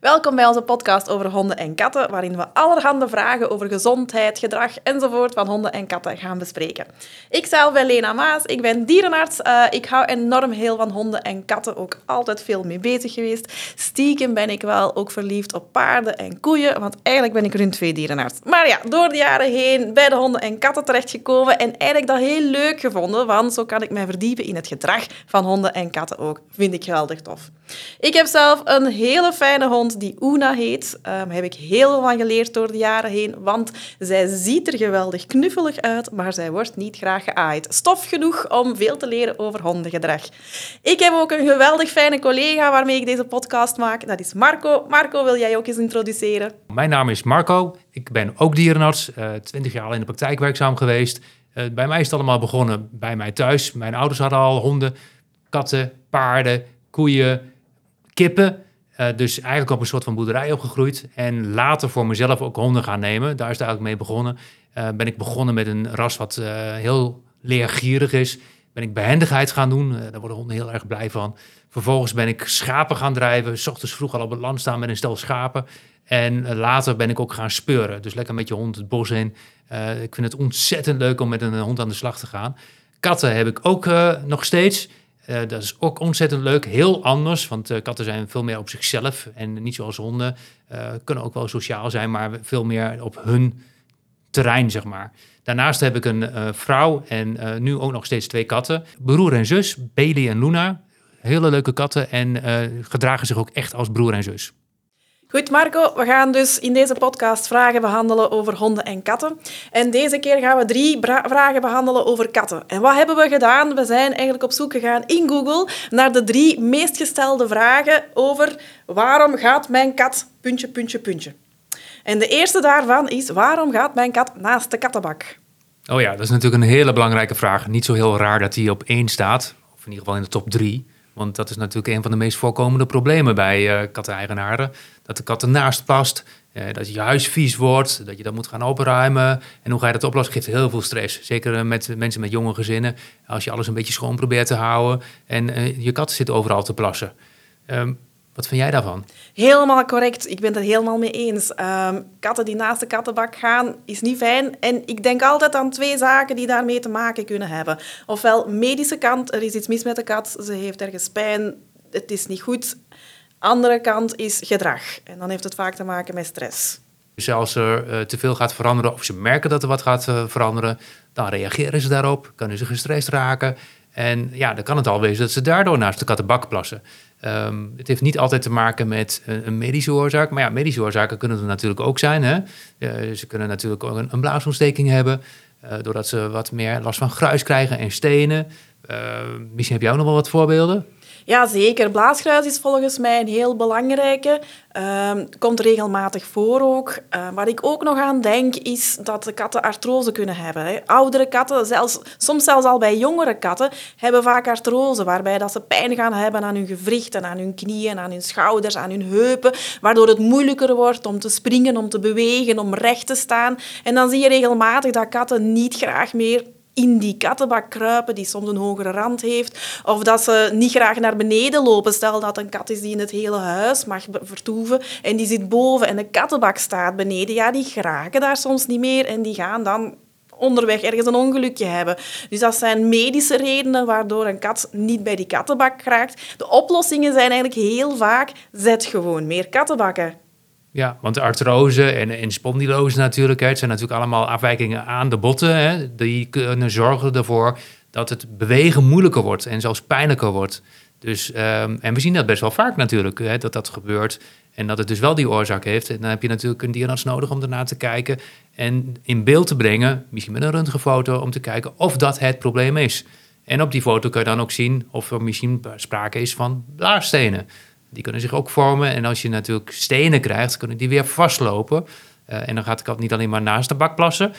Welkom bij onze podcast over honden en katten, waarin we allerhande vragen over gezondheid, gedrag enzovoort van honden en katten gaan bespreken. Ik zelf ben Lena Maas, ik ben dierenarts. Uh, ik hou enorm heel van honden en katten, ook altijd veel mee bezig geweest. Stiekem ben ik wel ook verliefd op paarden en koeien, want eigenlijk ben ik rund dierenarts. Maar ja, door de jaren heen bij de honden en katten terechtgekomen en eigenlijk dat heel leuk gevonden, want zo kan ik mij verdiepen in het gedrag van honden en katten ook. Vind ik geweldig tof. Ik heb zelf een hele fijne hond die Una heet. Um, heb ik heel veel van geleerd door de jaren heen, want zij ziet er geweldig knuffelig uit, maar zij wordt niet graag geaaid. Stof genoeg om veel te leren over hondengedrag. Ik heb ook een geweldig fijne collega waarmee ik deze podcast maak. Dat is Marco. Marco, wil jij ook eens introduceren? Mijn naam is Marco. Ik ben ook dierenarts, uh, eh, 20 jaar al in de praktijk werkzaam geweest. Uh, bij mij is het allemaal begonnen bij mij thuis. Mijn ouders hadden al honden, katten, paarden, koeien, kippen. Uh, dus eigenlijk op een soort van boerderij opgegroeid. En later voor mezelf ook honden gaan nemen. Daar is het eigenlijk mee begonnen. Uh, ben ik begonnen met een ras wat uh, heel leergierig is. Ben ik behendigheid gaan doen. daar worden honden heel erg blij van. Vervolgens ben ik schapen gaan drijven. S ochtends vroeg al op het land staan met een stel schapen. En later ben ik ook gaan speuren. Dus lekker met je hond het bos in. ik vind het ontzettend leuk om met een hond aan de slag te gaan. Katten heb ik ook nog steeds. Uh, dat is ook ontzettend leuk. Heel anders, want uh, katten zijn veel meer op zichzelf en niet zoals honden. Uh, kunnen ook wel sociaal zijn, maar veel meer op hun terrein, zeg maar. Daarnaast heb ik een vrouw en nu ook nog steeds twee katten. Broer en zus, Bailey en Luna. Hele leuke katten en gedragen zich ook echt als broer en zus. Goed, Marco, we gaan dus in deze podcast vragen behandelen over honden en katten. En deze keer gaan we drie vragen behandelen over katten. En wat hebben we gedaan? We zijn eigenlijk op zoek gegaan in Google naar de drie meest gestelde vragen over waarom gaat mijn kat puntje, puntje, puntje. En de eerste daarvan is waarom gaat mijn kat naast de kattenbak? Oh ja, dat is natuurlijk een hele belangrijke vraag. Niet zo heel raar dat die op één staat, of in ieder geval in de top drie. Want dat is natuurlijk een van de meest voorkomende problemen bij uh, katteneigenaren. Dat de kat ernaast past, uh, dat je huis vies wordt, dat je dat moet gaan opruimen. En hoe ga je dat oplossen? Geeft heel veel stress. Zeker eh, met mensen met jonge gezinnen. Als je alles een beetje schoon probeert te houden en je kat zit overal te plassen. Um, wat vind jij daarvan? Helemaal correct. Ik ben het helemaal mee eens. Um, katten die naast de kattenbak gaan, is niet fijn. En ik denk altijd aan twee zaken die daarmee te maken kunnen hebben. Ofwel medische kant, er is iets mis met de kat, ze heeft ergens pijn, het is niet goed. Andere kant is gedrag. En dan heeft het vaak te maken met stress. Dus als er uh, te veel gaat veranderen of ze merken dat er wat gaat uh, veranderen, dan reageren ze daarop, kunnen ze gestrest raken. En ja, dan kan het al wezen dat ze daardoor naast de kattenbak plassen. Um, het heeft niet altijd te maken met een, medische oorzaak. Maar ja, medische oorzaken kunnen er natuurlijk ook zijn. Hè? Uh, ze kunnen natuurlijk ook een, een blaasontsteking hebben. Uh, doordat ze wat meer last van gruis krijgen en stenen. Uh, misschien heb jij ook nog wel wat voorbeelden? Ja, zeker. Is volgens mij een heel belangrijke. Uh, komt regelmatig voor ook. Uh, waar ik ook nog aan denk, is dat de katten artrose kunnen hebben. Hè. Oudere katten, zelfs, soms zelfs al bij jongere katten, hebben vaak artrose, waarbij dat ze pijn gaan hebben aan hun gewrichten, aan hun knieën, aan hun schouders, aan hun heupen, waardoor het moeilijker wordt om te springen, om te bewegen, om recht te staan. En dan zie je regelmatig dat katten niet graag meer in die kattenbak kruipen, die soms een hogere rand heeft. Of dat ze niet graag naar beneden lopen. Stel dat een kat is die in het hele huis mag vertoeven en die zit boven en de kattenbak staat beneden. Ja, die geraken daar soms niet meer en die gaan dan onderweg ergens een ongelukje hebben. Dus dat zijn medische redenen waardoor een kat niet bij die kattenbak raakt. De oplossingen zijn eigenlijk heel vaak, zet gewoon meer kattenbakken. Ja, want artrose en, en spondylose natuurlijk, hè, het zijn natuurlijk allemaal afwijkingen aan de botten. Hè, die kunnen zorgen ervoor dat het bewegen moeilijker wordt en zelfs pijnlijker wordt. Dus, um, en we zien dat best wel vaak natuurlijk, hè, dat dat gebeurt. En dat het dus wel die oorzaak heeft. En dan heb je natuurlijk een dierenarts nodig om ernaar te kijken. En in beeld te brengen, misschien met een röntgenfoto, om te kijken of dat het probleem is. En op die foto kun je dan ook zien of er misschien sprake is van blaarstenen. Die kunnen zich ook vormen. En als je natuurlijk stenen krijgt, kunnen die weer vastlopen. Uh, en dan gaat de kat niet alleen maar naast de bak plassen,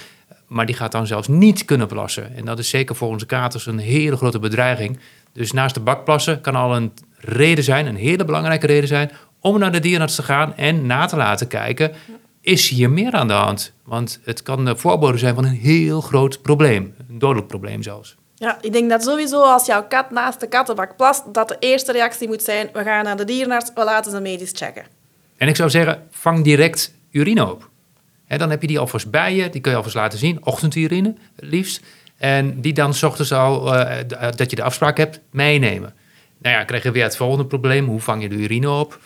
maar die gaat dan zelfs niet kunnen plassen. En dat is zeker voor onze katers een hele grote bedreiging. Dus naast de bak plassen kan al een reden zijn, een hele belangrijke reden zijn, om naar de dierenarts te gaan en na te laten kijken, is hier meer aan de hand? Want het kan de voorbode zijn van een heel groot probleem, een dodelijk probleem zelfs. Ja, ik denk dat sowieso als jouw kat naast de kattenbak plast, dat de eerste reactie moet zijn, we gaan naar de dierenarts, we laten ze medisch checken. En ik zou zeggen, vang direct urine op. Hè, dan heb je die alvast bij je, die kun je alvast laten zien, ochtendurine liefst. En die dan s ochtends al, eh, eh, dat je de afspraak hebt, meenemen. Nou ja, krijg je weer het volgende probleem. Hoe vang je de urine op?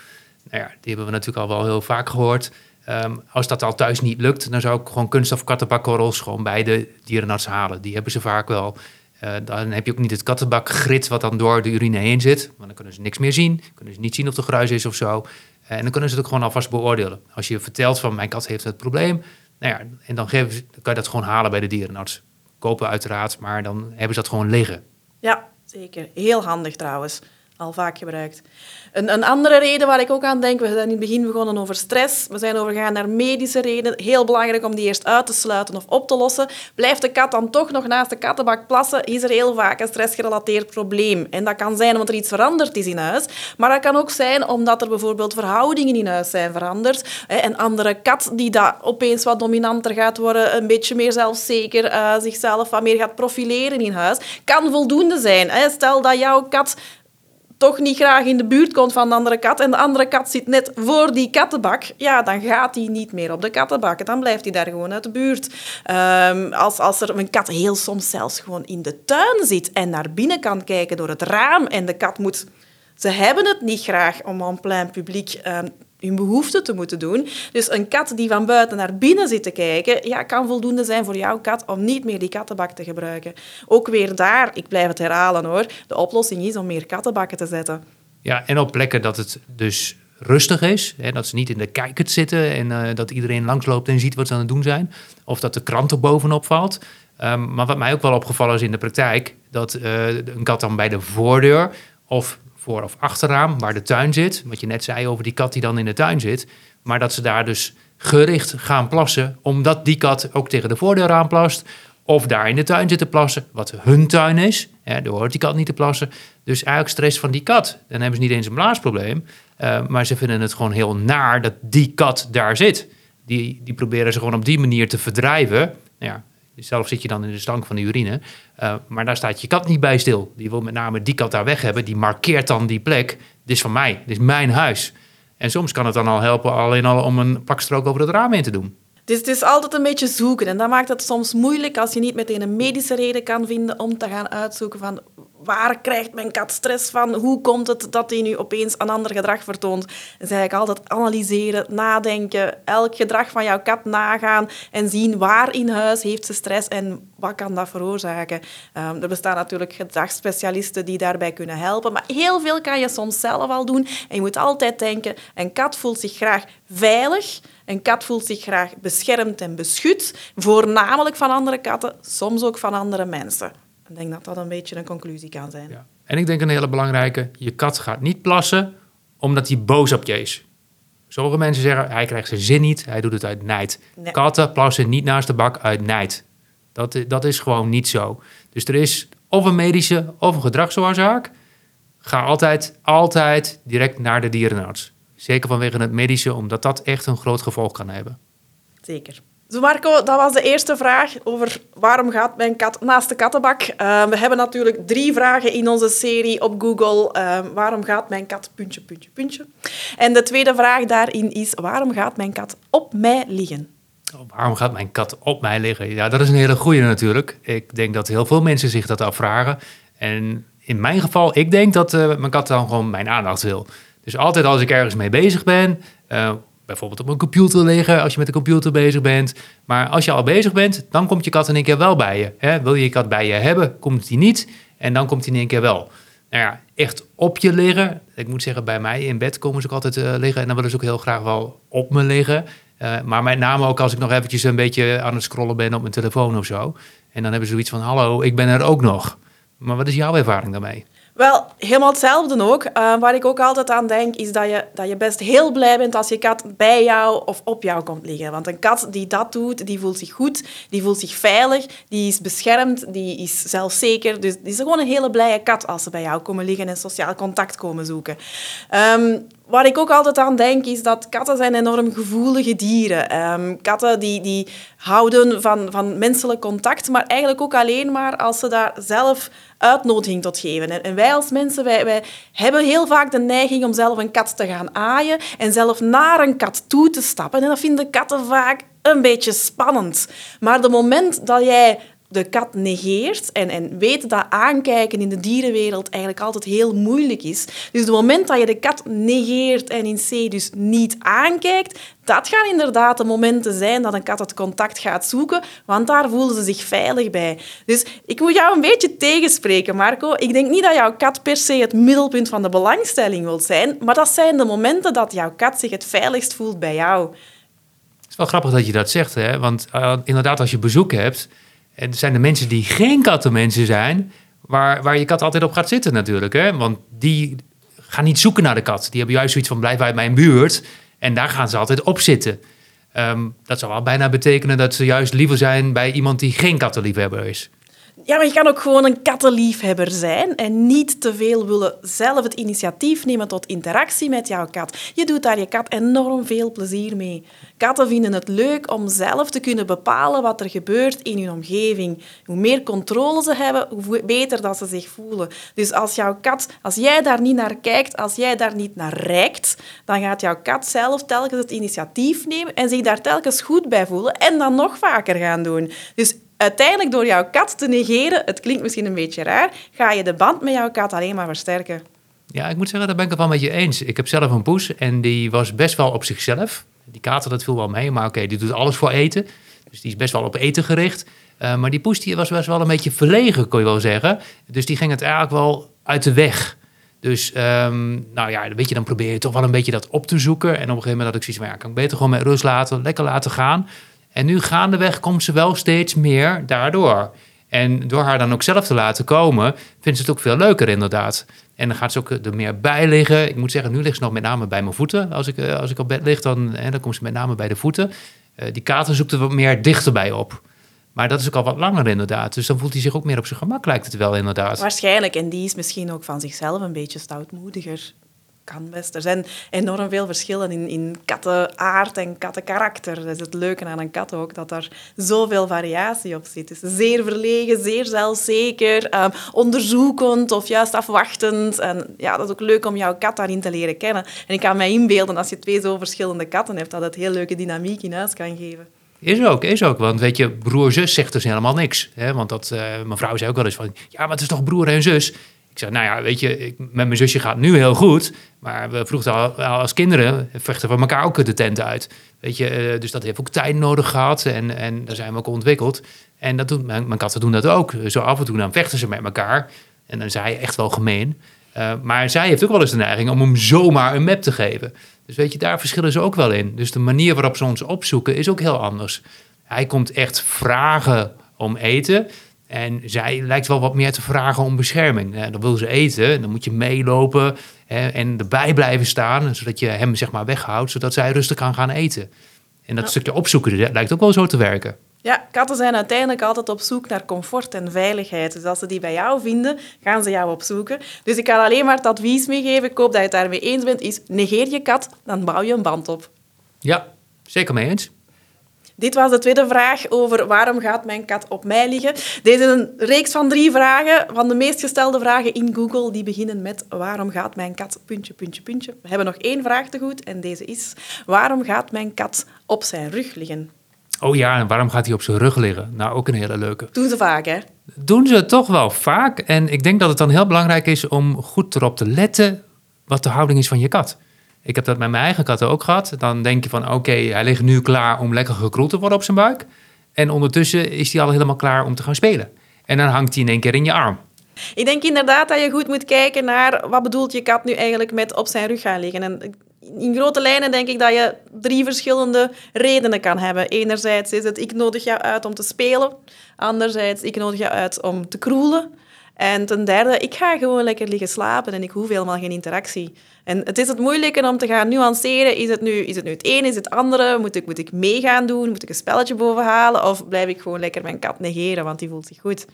Nou ja, die hebben we natuurlijk al wel heel vaak gehoord. Ehm, als dat al thuis niet lukt, dan zou ik gewoon kunststof kattenbakkorrels gewoon bij de dierenarts halen. Die hebben ze vaak wel. Eh, dan heb je ook niet het kattenbakgrit wat dan door de urine heen zit. Want dan kunnen ze niks meer zien. Kunnen ze niet zien of er gruis is of zo. Eh, en dan kunnen ze het ook gewoon alvast beoordelen. Als je vertelt van mijn kat heeft het probleem. Nou ja, en dan, geven ze, dan kan je dat gewoon halen bij de dierenarts. Kopen uiteraard, maar dan hebben ze dat gewoon liggen. Ja, zeker. Heel handig trouwens. Al vaak gebruikt. Een, een andere reden waar ik ook aan denk, we zijn in het begin begonnen over stress. We zijn overgegaan naar medische redenen. Heel belangrijk om die eerst uit te sluiten of op te lossen. Blijft de kat dan toch nog naast de kattenbak plassen, is er heel vaak een stressgerelateerd probleem. En dat kan zijn omdat er iets veranderd is in huis. Maar dat kan ook zijn omdat er bijvoorbeeld verhoudingen in huis zijn veranderd. Een andere kat die dat opeens wat dominanter gaat worden, een beetje meer zelfzeker, eh, zichzelf wat meer gaat profileren in huis, kan voldoende zijn. Stel dat jouw kat toch niet graag in de buurt komt van de andere kat en de andere kat zit net voor die kattenbak, ja, dan gaat hij niet meer op de kattenbak. Dan blijft hij daar gewoon uit de buurt. Ehm, als, als er een kat heel soms zelfs gewoon in de tuin zit en naar binnen kan kijken door het raam en de kat moet... Ze hebben het niet graag om aan plein publiek ehm, hun behoeften te moeten doen. Dus een kat die van buiten naar binnen zit te kijken, ja, kan voldoende zijn voor jouw kat om niet meer die kattenbak te gebruiken. Ook weer daar, ik blijf het herhalen hoor, de oplossing is om meer kattenbakken te zetten. Ja, en op plekken dat het dus rustig is. Hè, dat ze niet in de kijkert zitten en eh, dat iedereen langsloopt en ziet wat ze aan het doen zijn. Of dat de krant er bovenop valt. Ehm, maar wat mij ook wel opgevallen is in de praktijk, dat eh, een kat dan bij de voordeur of voor of achterraam, waar de tuin zit, wat je net zei over die kat die dan in de tuin zit, maar dat ze daar dus gericht gaan plassen, omdat die kat ook tegen de voordeur aanplast, of daar in de tuin zit te plassen, wat hun tuin is. Hè, daar hoort die kat niet te plassen. Dus eigenlijk stress van die kat. Dan hebben ze niet eens een blaasprobleem, eh, maar ze vinden het gewoon heel naar dat die kat daar zit. Die, die proberen ze gewoon op die manier te verdrijven. Nou ja, zelf zit je dan in de stank van de urine. Uh, maar daar staat je kat niet bij stil. Die wil met name die kat daar weg hebben. Die markeert dan die plek. Dit is van mij. Dit is mijn huis. En soms kan het dan al helpen alleen al om een pakstrook over het raam in te doen. Dus het is altijd een beetje zoeken. En dat maakt het soms moeilijk als je niet meteen een medische reden kan vinden om te gaan uitzoeken van waar krijgt mijn kat stress van? Hoe komt het dat hij nu opeens een ander gedrag vertoont? Dus eigenlijk altijd analyseren, nadenken, elk gedrag van jouw kat nagaan en zien waar in huis heeft ze stress en wat kan dat veroorzaken. Um, er bestaan natuurlijk gedragsspecialisten die daarbij kunnen helpen, maar heel veel kan je soms zelf al doen. En je moet altijd denken, een kat voelt zich graag veilig, een kat voelt zich graag beschermd en beschut, voornamelijk van andere katten, soms ook van andere mensen. Ik denk dat dat een beetje een conclusie kan zijn. Ja. En ik denk een hele belangrijke, je kat gaat niet plassen omdat hij boos op je is. Sommige mensen zeggen, hij krijgt zijn zin niet, hij doet het uit nijd. Nee. Katten plassen niet naast de bak uit nijd. Dat, dat is gewoon niet zo. Dus er is of een medische of een gedragsoorzaak. Ga altijd, altijd direct naar de dierenarts. Zeker vanwege het medische, omdat dat echt een groot gevolg kan hebben. Zeker. Zo Marco, dat was de eerste vraag over waarom gaat mijn kat naast de kattenbak. Uh, we hebben natuurlijk drie vragen in onze serie op Google. Uh, waarom gaat mijn kat puntje, puntje, puntje? En de tweede vraag daarin is waarom gaat mijn kat op mij liggen? Oh, waarom gaat mijn kat op mij liggen? Ja, dat is een hele goede natuurlijk. Ik denk dat heel veel mensen zich dat afvragen. En in mijn geval, ik denk dat uh, mijn kat dan gewoon mijn aandacht wil. Dus altijd als ik ergens mee bezig ben, uh, bijvoorbeeld op een computer liggen als je met de computer bezig bent. Maar als je al bezig bent, dan komt je kat in één keer wel bij je. Hè? Wil je je kat bij je hebben, komt hij niet en dan komt hij in één keer wel. Nou ja, echt op je liggen. Ik moet zeggen, bij mij in bed komen ze ook altijd uh, liggen en dan willen ze ook heel graag wel op me liggen. Uh, maar met name ook als ik nog eventjes een beetje aan het scrollen ben op mijn telefoon of zo. En dan hebben ze zoiets van, hallo, ik ben er ook nog. Maar wat is jouw ervaring daarmee? Wel, helemaal hetzelfde ook. Uh, waar ik ook altijd aan denk, is dat je, dat je best heel blij bent als je kat bij jou of op jou komt liggen. Want een kat die dat doet, die voelt zich goed, die voelt zich veilig, die is beschermd, die is zelfzeker. Dus die is gewoon een hele blije kat als ze bij jou komen liggen en sociaal contact komen zoeken. Um, Waar ik ook altijd aan denk, is dat katten zijn enorm gevoelige dieren. Um, katten die, die houden van, van menselijk contact, maar eigenlijk ook alleen maar als ze daar zelf uitnodiging tot geven. En wij als mensen, wij, wij hebben heel vaak de neiging om zelf een kat te gaan aaien en zelf naar een kat toe te stappen. En dat vinden katten vaak een beetje spannend. Maar de moment dat jij de kat negeert en, en weet dat aankijken in de dierenwereld eigenlijk altijd heel moeilijk is. Dus het moment dat je de kat negeert en in C dus niet aankijkt, dat gaan inderdaad de momenten zijn dat een kat het contact gaat zoeken, want daar voelen ze zich veilig bij. Dus ik moet jou een beetje tegenspreken, Marco. Ik denk niet dat jouw kat per se het middelpunt van de belangstelling wil zijn, maar dat zijn de momenten dat jouw kat zich het veiligst voelt bij jou. Het is wel grappig dat je dat zegt, hè? want uh, inderdaad, als je bezoek hebt, en zijn de mensen die geen kattenmensen zijn, waar, waar je kat altijd op gaat zitten natuurlijk. Hè? Want die gaan niet zoeken naar de kat. Die hebben juist zoiets van blijf uit mijn buurt. En daar gaan ze altijd op zitten. Ehm, dat zou wel bijna betekenen dat ze juist liever zijn bij iemand die geen kattenliefhebber is. Ja, maar je kan ook gewoon een kattenliefhebber zijn en niet te veel willen zelf het initiatief nemen tot interactie met jouw kat. Je doet daar je kat enorm veel plezier mee. Katten vinden het leuk om zelf te kunnen bepalen wat er gebeurt in hun omgeving. Hoe meer controle ze hebben, hoe beter dat ze zich voelen. Dus als jouw kat, als jij daar niet naar kijkt, als jij daar niet naar reikt, dan gaat jouw kat zelf telkens het initiatief nemen en zich daar telkens goed bij voelen en dan nog vaker gaan doen. Dus uiteindelijk door jouw kat te negeren, het klinkt misschien een beetje raar, ga je de band met jouw kat alleen maar versterken. Ja, ik moet zeggen, daar ben ik het wel met je eens. Ik heb zelf een poes en die was best wel op zichzelf. Die kater, dat viel wel mee, maar oké, die doet alles voor eten. Dus die is best wel op eten gericht. Uh, maar die poes die was best wel een beetje verlegen, kon je wel zeggen. Dus die ging het eigenlijk wel uit de weg. Dus um, nou ja, weet je, dan probeer je toch wel een beetje dat op te zoeken. En op een gegeven moment had ik zoiets van, ja, kan ik beter gewoon met rust laten, lekker laten gaan. En nu gaandeweg komt ze wel steeds meer daardoor. En door haar dan ook zelf te laten komen, vindt ze het ook veel leuker inderdaad. En dan gaat ze ook er meer bij liggen. Ik moet zeggen, nu ligt ze nog met name bij mijn voeten. Als ik, eh, als ik op bed lig, dan, hè, dan komt ze met name bij de voeten. Uh, die kater zoekt er wat meer dichterbij op. Maar dat is ook al wat langer inderdaad. Dus dan voelt hij zich ook meer op zijn gemak, lijkt het wel inderdaad. Waarschijnlijk. En die is misschien ook van zichzelf een beetje stoutmoediger kan best. Er zijn enorm veel verschillen in, in kattenaard en kattenkarakter. Dat is het leuke aan een kat ook, dat er zoveel variatie op zit. Dus zeer verlegen, zeer zelfzeker, um, onderzoekend of juist afwachtend. En ja, dat is ook leuk om jouw kat daarin te leren kennen. En ik kan mij inbeelden, als je twee zo verschillende katten hebt, dat het heel leuke dynamiek in huis kan geven. Is ook, is ook. Want weet je, broer-zus zegt dus helemaal niks. Hè? Want dat, uh, mijn vrouw zei ook wel eens van... Ja, maar het is toch broer en zus? Ik zei, nou ja, weet je, ik, met mijn zusje gaat nu heel goed. Maar we vroegen al, als kinderen vechten we elkaar ook de tent uit. Weet je, eh, dus dat heeft ook tijd nodig gehad. En, en daar zijn we ook ontwikkeld. En dat doen, mijn, katten doen dat ook. Zo af en toe dan vechten ze met elkaar. En dan zei je echt wel gemeen. Uh, maar zij heeft ook wel eens de neiging om hem zomaar een map te geven. Dus weet je, daar verschillen ze ook wel in. Dus de manier waarop ze ons opzoeken is ook heel anders. Hij komt echt vragen om eten. En zij lijkt wel wat meer te vragen om bescherming. dan wil ze eten, dan moet je meelopen en erbij blijven staan, zodat je hem zeg maar weghoudt, zodat zij rustig kan gaan eten. En dat stukje opzoeken lijkt ook wel zo te werken. Ja, katten zijn uiteindelijk altijd op zoek naar comfort en veiligheid. Dus als ze die bij jou vinden, gaan ze jou opzoeken. Dus ik kan alleen maar het advies meegeven, ik hoop dat je het daarmee eens bent, is negeer je kat, dan bouw je een band op. Ja, zeker mee eens. Dit was de tweede vraag over waarom gaat mijn kat op mij liggen. Deze is een reeks van drie vragen van de meest gestelde vragen in Google. Die beginnen met waarom gaat mijn kat puntje, puntje, puntje. We hebben nog één vraag te goed en deze is waarom gaat mijn kat op zijn rug liggen? Oh ja, en waarom gaat hij op zijn rug liggen? Nou, ook een hele leuke. Doen ze vaak, hè? Doen ze toch wel vaak. En ik denk dat het dan heel belangrijk is om goed erop te letten wat de houding is van je kat. Ik heb dat met mijn eigen katten ook gehad. Dan denk je van oké, hij ligt nu klaar om lekker gekroeld te worden op zijn buik. En ondertussen is hij al helemaal klaar om te gaan spelen. En dan hangt hij in één keer in je arm. Ik denk inderdaad dat je goed moet kijken naar wat bedoelt je kat nu eigenlijk met op zijn rug gaan liggen. En in grote lijnen denk ik dat je drie verschillende redenen kan hebben. Enerzijds is het ik nodig jou uit om te spelen. Anderzijds ik nodig jou uit om te kroelen. En ten derde, ik ga gewoon lekker liggen slapen en ik hoef helemaal geen interactie. En het is het moeilijke om te gaan nuanceren. Is het nu, is het, nu het een, is het andere? Moet ik, moet ik meegaan doen? Moet ik een spelletje bovenhalen? Of blijf ik gewoon lekker mijn kat negeren, want die voelt zich goed?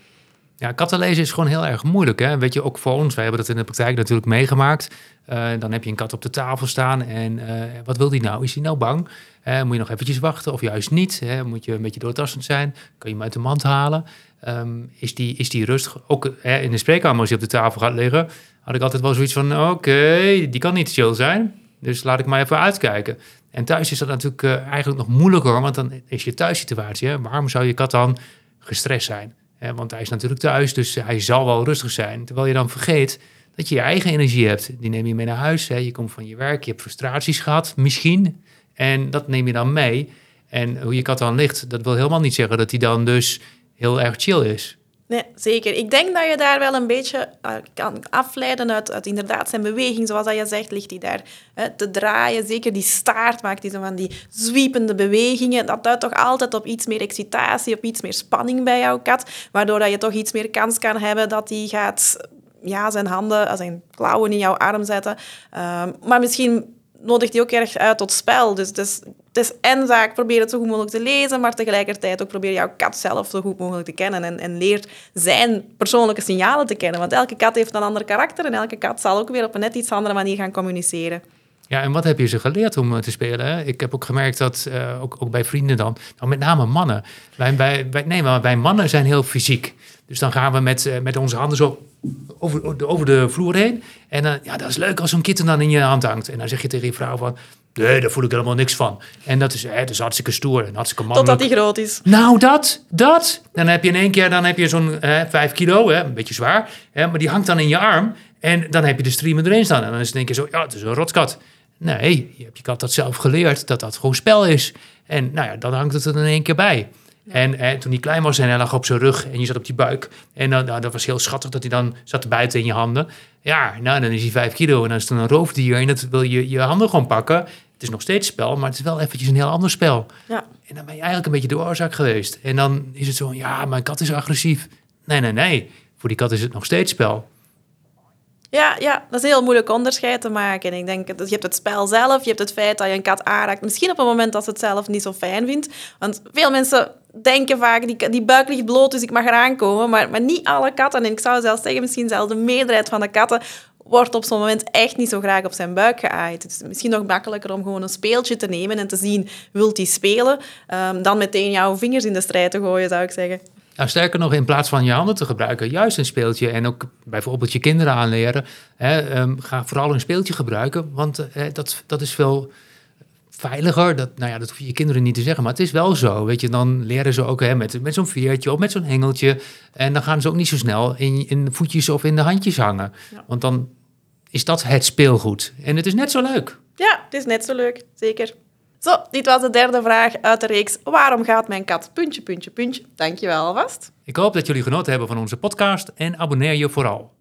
Ja, kattenlezen is gewoon heel erg moeilijk. Hè? Weet je, ook voor ons, wij hebben dat in de praktijk natuurlijk meegemaakt. Uh, dan heb je een kat op de tafel staan en uh, wat wil die nou? Is hij nou bang? Uh, moet je nog eventjes wachten of juist niet? Hè? Moet je een beetje doortastend zijn? Kun je hem uit de mand halen? Um, is, die, is die rustig? Ook hè, in de spreekkamer als hij op de tafel gaat liggen, had ik altijd wel zoiets van, oké, die kan niet chill zijn. Dus laat ik maar even uitkijken. En thuis is dat natuurlijk eigenlijk nog moeilijker, want dan is je thuissituatie. Waarom zou je kat dan gestrest zijn? Want hij is natuurlijk thuis, dus hij zal wel rustig zijn. Terwijl je dan vergeet dat je je eigen energie hebt. Die neem je mee naar huis. Je komt van je werk, je hebt frustraties gehad, misschien. En dat neem je dan mee. En hoe je kat dan ligt, dat wil helemaal niet zeggen dat hij dan dus heel erg chill is. Nee, zeker. Ik denk dat je daar wel een beetje uh, kan afleiden uit, inderdaad zijn beweging. Zoals dat je zegt, ligt hij daar hè, te draaien. Zeker die staart maakt zo van die zwiepende bewegingen. Dat duidt toch altijd op iets meer excitatie, op iets meer spanning bij jouw kat. Waardoor dat je toch iets meer kans kan hebben dat hij gaat ja, zijn handen, zijn klauwen in jouw arm zetten. Um, maar misschien nodigt hij ook erg uit tot spel. Dus het is, het is zaak proberen het zo goed mogelijk te lezen, maar tegelijkertijd ook probeer jouw kat zelf zo goed mogelijk te kennen en, en leert zijn persoonlijke signalen te kennen. Want elke kat heeft een ander karakter en elke kat zal ook weer op een net iets andere manier gaan communiceren. Ja, en wat heb je ze geleerd om eh, te spelen? Ik heb ook gemerkt dat, uh, ook, ook bij vrienden dan, nou met name mannen. Wij, wij, nee, maar wij mannen zijn heel fysiek. Dus dan gaan we met, uh, met onze handen zo over, over de vloer heen. En uh, ja, dat is leuk als zo'n kitten dan in je hand hangt. En dan zeg je tegen je vrouw van, nee, daar voel ik helemaal niks van. En dat is, hè, dat is hartstikke stoer en hartstikke mannelijk. Totdat hij groot is. Nou, dat, dat. Dan heb je in één keer dan heb je zo'n vijf kilo, hè, een beetje zwaar. Hè, maar die hangt dan in je arm. En dan heb je de streamer erin staan. En dan is het in één keer zo, ja, het is een rotskat. Nee, je hebt je kat dat zelf geleerd, dat dat gewoon spel is. En nou ja, dan hangt het er in één keer bij. En toen hij klein was en hij lag op zijn rug en je zat op die buik. En dan, nou, dat was heel schattig dat hij dan zat buiten in je handen. Ja, nou, dan is hij vijf kilo en dan is het een roofdier en dat wil je je handen gewoon pakken. Het is nog steeds spel, maar het is wel eventjes een heel ander spel. Ja. En dan ben je eigenlijk een beetje de oorzaak geweest. En dan is het zo, ja, mijn kat is agressief. Nee, nee, nee. Voor die kat is het nog steeds spel. Ja, ja, dat is heel moeilijk onderscheid te maken. Ik denk, dat je hebt het spel zelf, je hebt het feit dat je een kat aanraakt. Misschien op een moment dat ze het zelf niet zo fijn vindt. Want veel mensen denken vaak, die, die buik ligt bloot, dus ik mag eraan komen. Maar, maar niet alle katten, en ik zou zelfs zeggen, misschien zelfs de meerderheid van de katten, wordt op zo'n moment echt niet zo graag op zijn buik geaaid. Het is misschien nog makkelijker om gewoon een speeltje te nemen en te zien, wilt hij spelen, um, dan meteen jouw vingers in de strijd te gooien, zou ik zeggen. Nou, sterker nog, in plaats van je handen te gebruiken, juist een speeltje en ook bijvoorbeeld je kinderen aanleren, hè, um, ga vooral een speeltje gebruiken, want uh, dat, dat is veel veiliger. Dat, nou ja, dat hoef je je kinderen niet te zeggen, maar het is wel zo. Weet je, dan leren ze ook hè, met, met zo'n veertje of met zo'n hengeltje. En dan gaan ze ook niet zo snel in, in de voetjes of in de handjes hangen. Ja. Want dan is dat het speelgoed. En het is net zo leuk. Ja, het is net zo leuk, zeker. Zo, dit was de derde vraag uit de reeks Waarom gaat mijn kat? Puntje, puntje, puntje. Dankjewel alvast. Ik hoop dat jullie genoten hebben van onze podcast en abonneer je vooral.